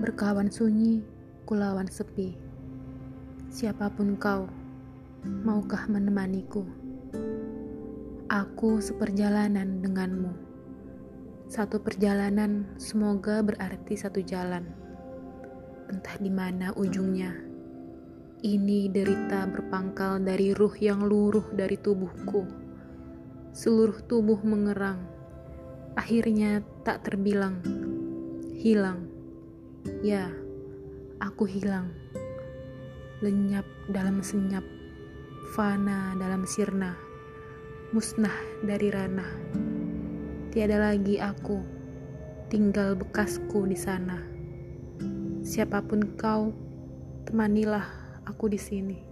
Berkawan sunyi, kulawan sepi. Siapa pun kau, maukah menemaniku? Aku seperjalanan denganmu. Satu perjalanan semoga berarti satu jalan. Entah di mana ujungnya. Ini derita berpangkal dari ruh yang luruh dari tubuhku. Seluruh tubuh mengerang. Akhirnya tak terbilang. Hilang. Ya, aku hilang. Lenyap dalam senyap, fana dalam sirna, musnah dari ranah. Tiada lagi aku, tinggal bekasku di sana. Siapa pun kau, temanilah aku di sini.